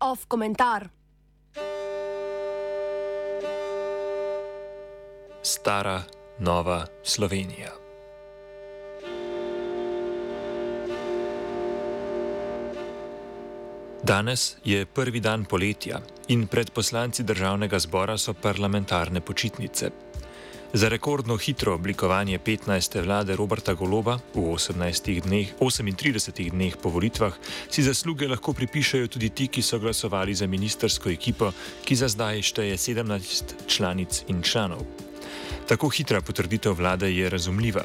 Off komentar. Stara, nova Slovenija. Danes je prvi dan poletja in pred poslanci državnega zbora so parlamentarne počitnice. Za rekordno hitro oblikovanje 15. vlade Roberta Goloba v dneh, 38 dneh po volitvah si zasluge lahko pripišajo tudi ti, ki so glasovali za ministersko ekipo, ki za zdaj šteje 17 članic in članov. Tako hitra potrditev vlade je razumljiva.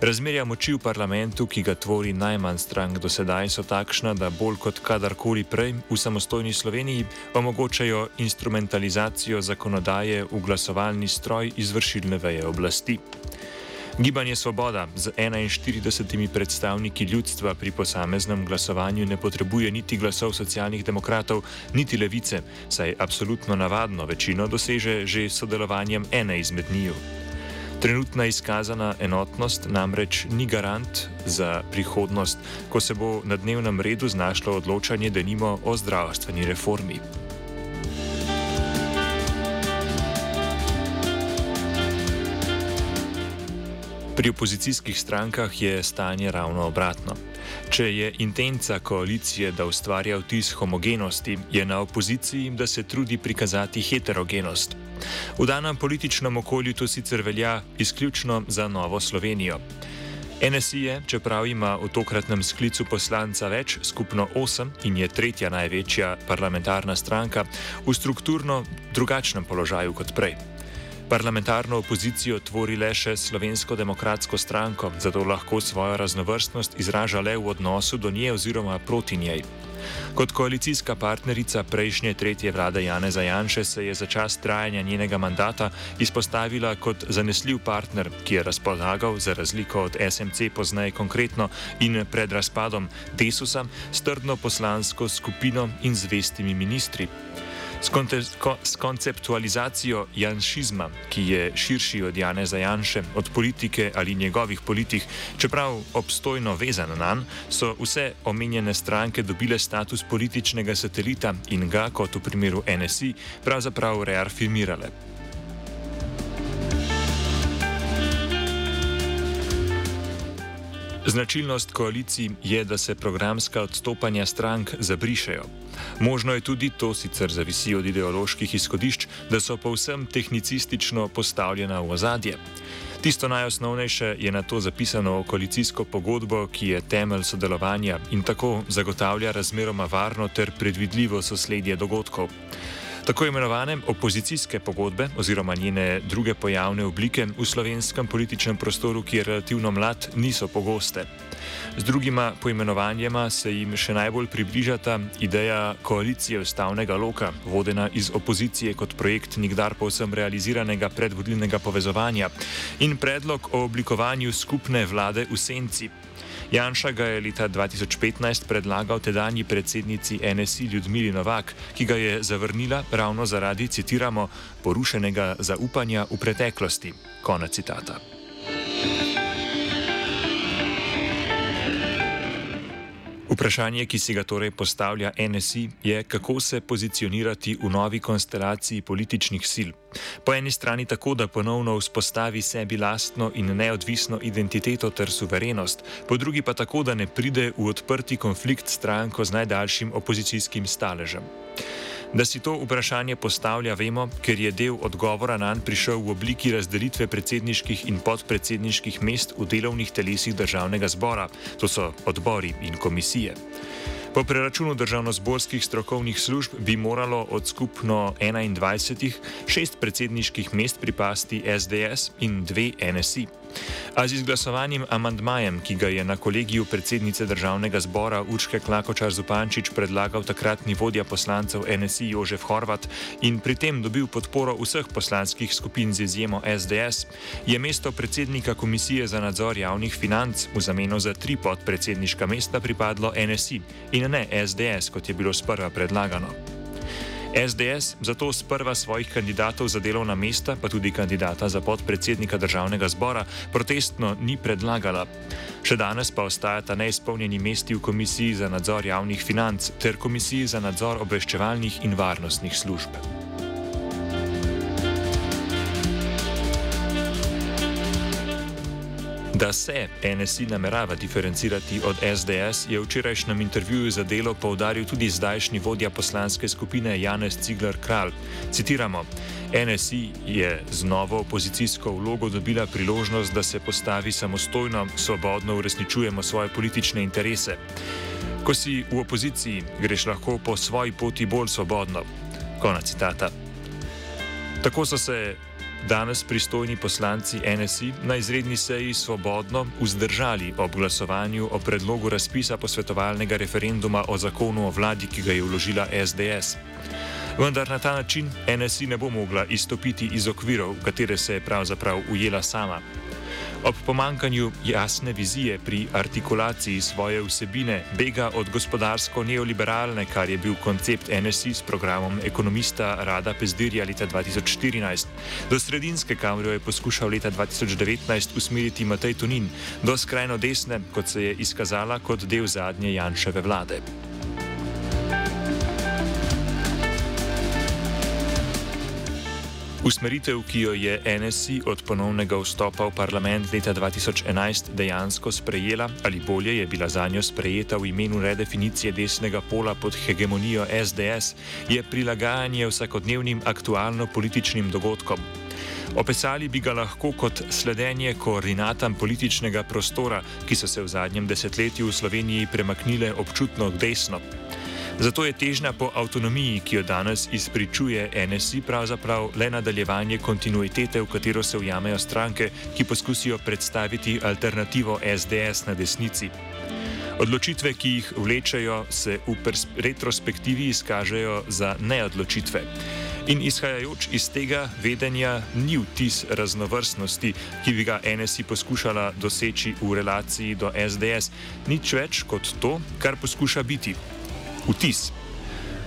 Razmerja moči v parlamentu, ki ga tvori najmanj strank do sedaj, so takšna, da bolj kot kadarkoli prej v samostojni Sloveniji omogočajo instrumentalizacijo zakonodaje v glasovalni stroj izvršilne veje oblasti. Gibanje Svoboda z 41 predstavniki ljudstva pri posameznem glasovanju ne potrebuje niti glasov socialnih demokratov, niti levice, saj absolutno navadno večino doseže že s sodelovanjem ene izmed njiju. Trenutna izkazana enotnost namreč ni garant za prihodnost, ko se bo na dnevnem redu znašlo odločanje, da nimo o zdravstveni reformi. Pri opozicijskih strankah je stanje ravno obratno. Če je intenca koalicije, da ustvarja vtis homogenosti, je na opoziciji, da se trudi prikazati heterogenost. V danem političnem okolju to sicer velja izključno za Novo Slovenijo. NSI je, čeprav ima v tokratnem sklicu poslanca več, skupno osem in je tretja največja parlamentarna stranka, v strukturno drugačnem položaju kot prej. Parlamentarno opozicijo tvori le še Slovensko demokratsko stranko, zato lahko svojo raznovrstnost izraža le v odnosu do nje oziroma proti njej. Kot koalicijska partnerica prejšnje tretje vlade Jane Zajanše se je za čas trajanja njenega mandata izpostavila kot zanesljiv partner, ki je razpolagal, za razliko od SMC poznaj konkretno in pred razpadom Desusa, s trdno poslansko skupino in zvestimi ministri. S, konceptualizacijo janšizma, ki je širši od Jane Zajanše, od politike ali njegovih politik, čeprav obstojno vezan na njen, so vse omenjene stranke dobile status političnega satelita in ga, kot v primeru NSI, pravzaprav reafirmirale. Značilnost koalicij je, da se programska odstopanja strank zabrišejo. Možno je tudi, to sicer zavisi od ideoloških izhodišč, da so povsem tehnicistično postavljena v ozadje. Tisto najosnovnejše je na to zapisano v koalicijsko pogodbo, ki je temelj sodelovanja in tako zagotavlja razmeroma varno ter predvidljivo sosledje dogodkov. Tako imenovane opozicijske pogodbe oziroma njene druge pojavne oblike v slovenskem političnem prostoru, ki je relativno mlad, niso pogoste. Z drugima poimenovanjema se jim še najbolj približata ideja koalicije ustavnega loka, vodena iz opozicije kot projekt nikdar povsem realiziranega predvodilnega povezovanja, in predlog o oblikovanju skupne vlade v senci. Janša ga je leta 2015 predlagal tedajni predsednici NSI Ljudmili Novak, ki ga je zavrnila ravno zaradi, citiramo, porušenega zaupanja v preteklosti. Konec citata. Vprašanje, ki si ga torej postavlja NSI, je, kako se pozicionirati v novi konstelaciji političnih sil. Po eni strani tako, da ponovno vzpostavi sebi lastno in neodvisno identiteto ter suverenost, po drugi pa tako, da ne pride v odprti konflikt stranko z najdaljšim opozicijskim staležem. Da si to vprašanje postavlja, vemo, ker je del odgovora na nj prišel v obliki razdelitve predsedniških in podpredsedniških mest v delovnih telesih državnega zbora, to so odbori in komisije. Po preračunu državno-zborskih strokovnih služb bi moralo od skupno 21 šest predsedniških mest pripasti SDS in dve NSI. A z izglasovanim amandmajem, ki ga je na kolegiju predsednice državnega zbora Urške Klakočar Zupančič predlagal takratni vodja poslancev NSI Jožef Horvat in pri tem dobil podporo vseh poslanskih skupin z izjemo SDS, je mesto predsednika Komisije za nadzor javnih financ v zameno za tri podpredsedniška mesta pripadlo NSI in ne SDS, kot je bilo sprva predlagano. SDS zato sprva svojih kandidatov za delovna mesta, pa tudi kandidata za podpredsednika državnega zbora, protestno ni predlagala. Še danes pa ostajata neizpolnjeni mesti v Komisiji za nadzor javnih financ ter Komisiji za nadzor obveščevalnih in varnostnih služb. Da se NSI namerava diferencirati od SDS, je v včerajšnjem intervjuju za delo povdaril tudi zdajšnji vodja poslanske skupine Janez Ciglar Kralj. Citiramo: NSI je z novo opozicijsko vlogo dobila priložnost, da se postavi samostojno, svobodno uresničujemo svoje politične interese. Ko si v opoziciji, greš lahko po svoji poti bolj svobodno. Konec citata. Tako so se danes pristojni poslanci NSI na izredni seji svobodno vzdržali ob glasovanju o predlogu razpisa posvetovalnega referenduma o zakonu o vladi, ki ga je vložila SDS. Vendar na ta način NSI ne bo mogla izstopiti iz okvirov, v katere se je pravzaprav ujela sama. Ob pomankanju jasne vizije pri artikulaciji svoje vsebine bega od gospodarsko-neoliberalne, kar je bil koncept NSI s programom ekonomista Rada Pezdirja leta 2014, do sredinske, kamor jo je poskušal leta 2019 usmeriti Matej Tunin, do skrajno desne, kot se je izkazala kot del zadnje Janševe vlade. Usmeritev, ki jo je NSI od ponovnega vstopa v parlament leta 2011 dejansko sprejela, ali bolje je bila za njo sprejeta v imenu redefinicije desnega pola pod hegemonijo SDS, je prilagajanje vsakodnevnim aktualno-političnim dogodkom. Opisali bi ga lahko kot sledenje koordinatam političnega prostora, ki so se v zadnjem desetletju v Sloveniji premaknile občutno desno. Zato je težnja po avtonomiji, ki jo danes izpričuje NSI, pravzaprav le nadaljevanje kontinuitete, v katero se ujamejo stranke, ki poskusijo predstaviti alternativo SDS na desnici. Odločitve, ki jih vlečejo, se v retrospektivi izkažejo za neodločitve. In izhajajoč iz tega vedenja ni vtis raznovrstnosti, ki bi ga NSI poskušala doseči v relaciji do SDS, nič več kot to, kar poskuša biti vtis.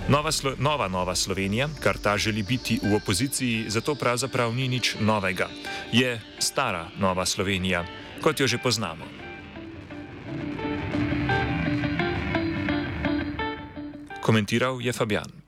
Nova, Slo nova Nova Slovenija, kar ta želi biti v opoziciji, zato pravzaprav ni nič novega. Je stara Nova Slovenija, kot jo že poznamo. Komentiral je Fabian.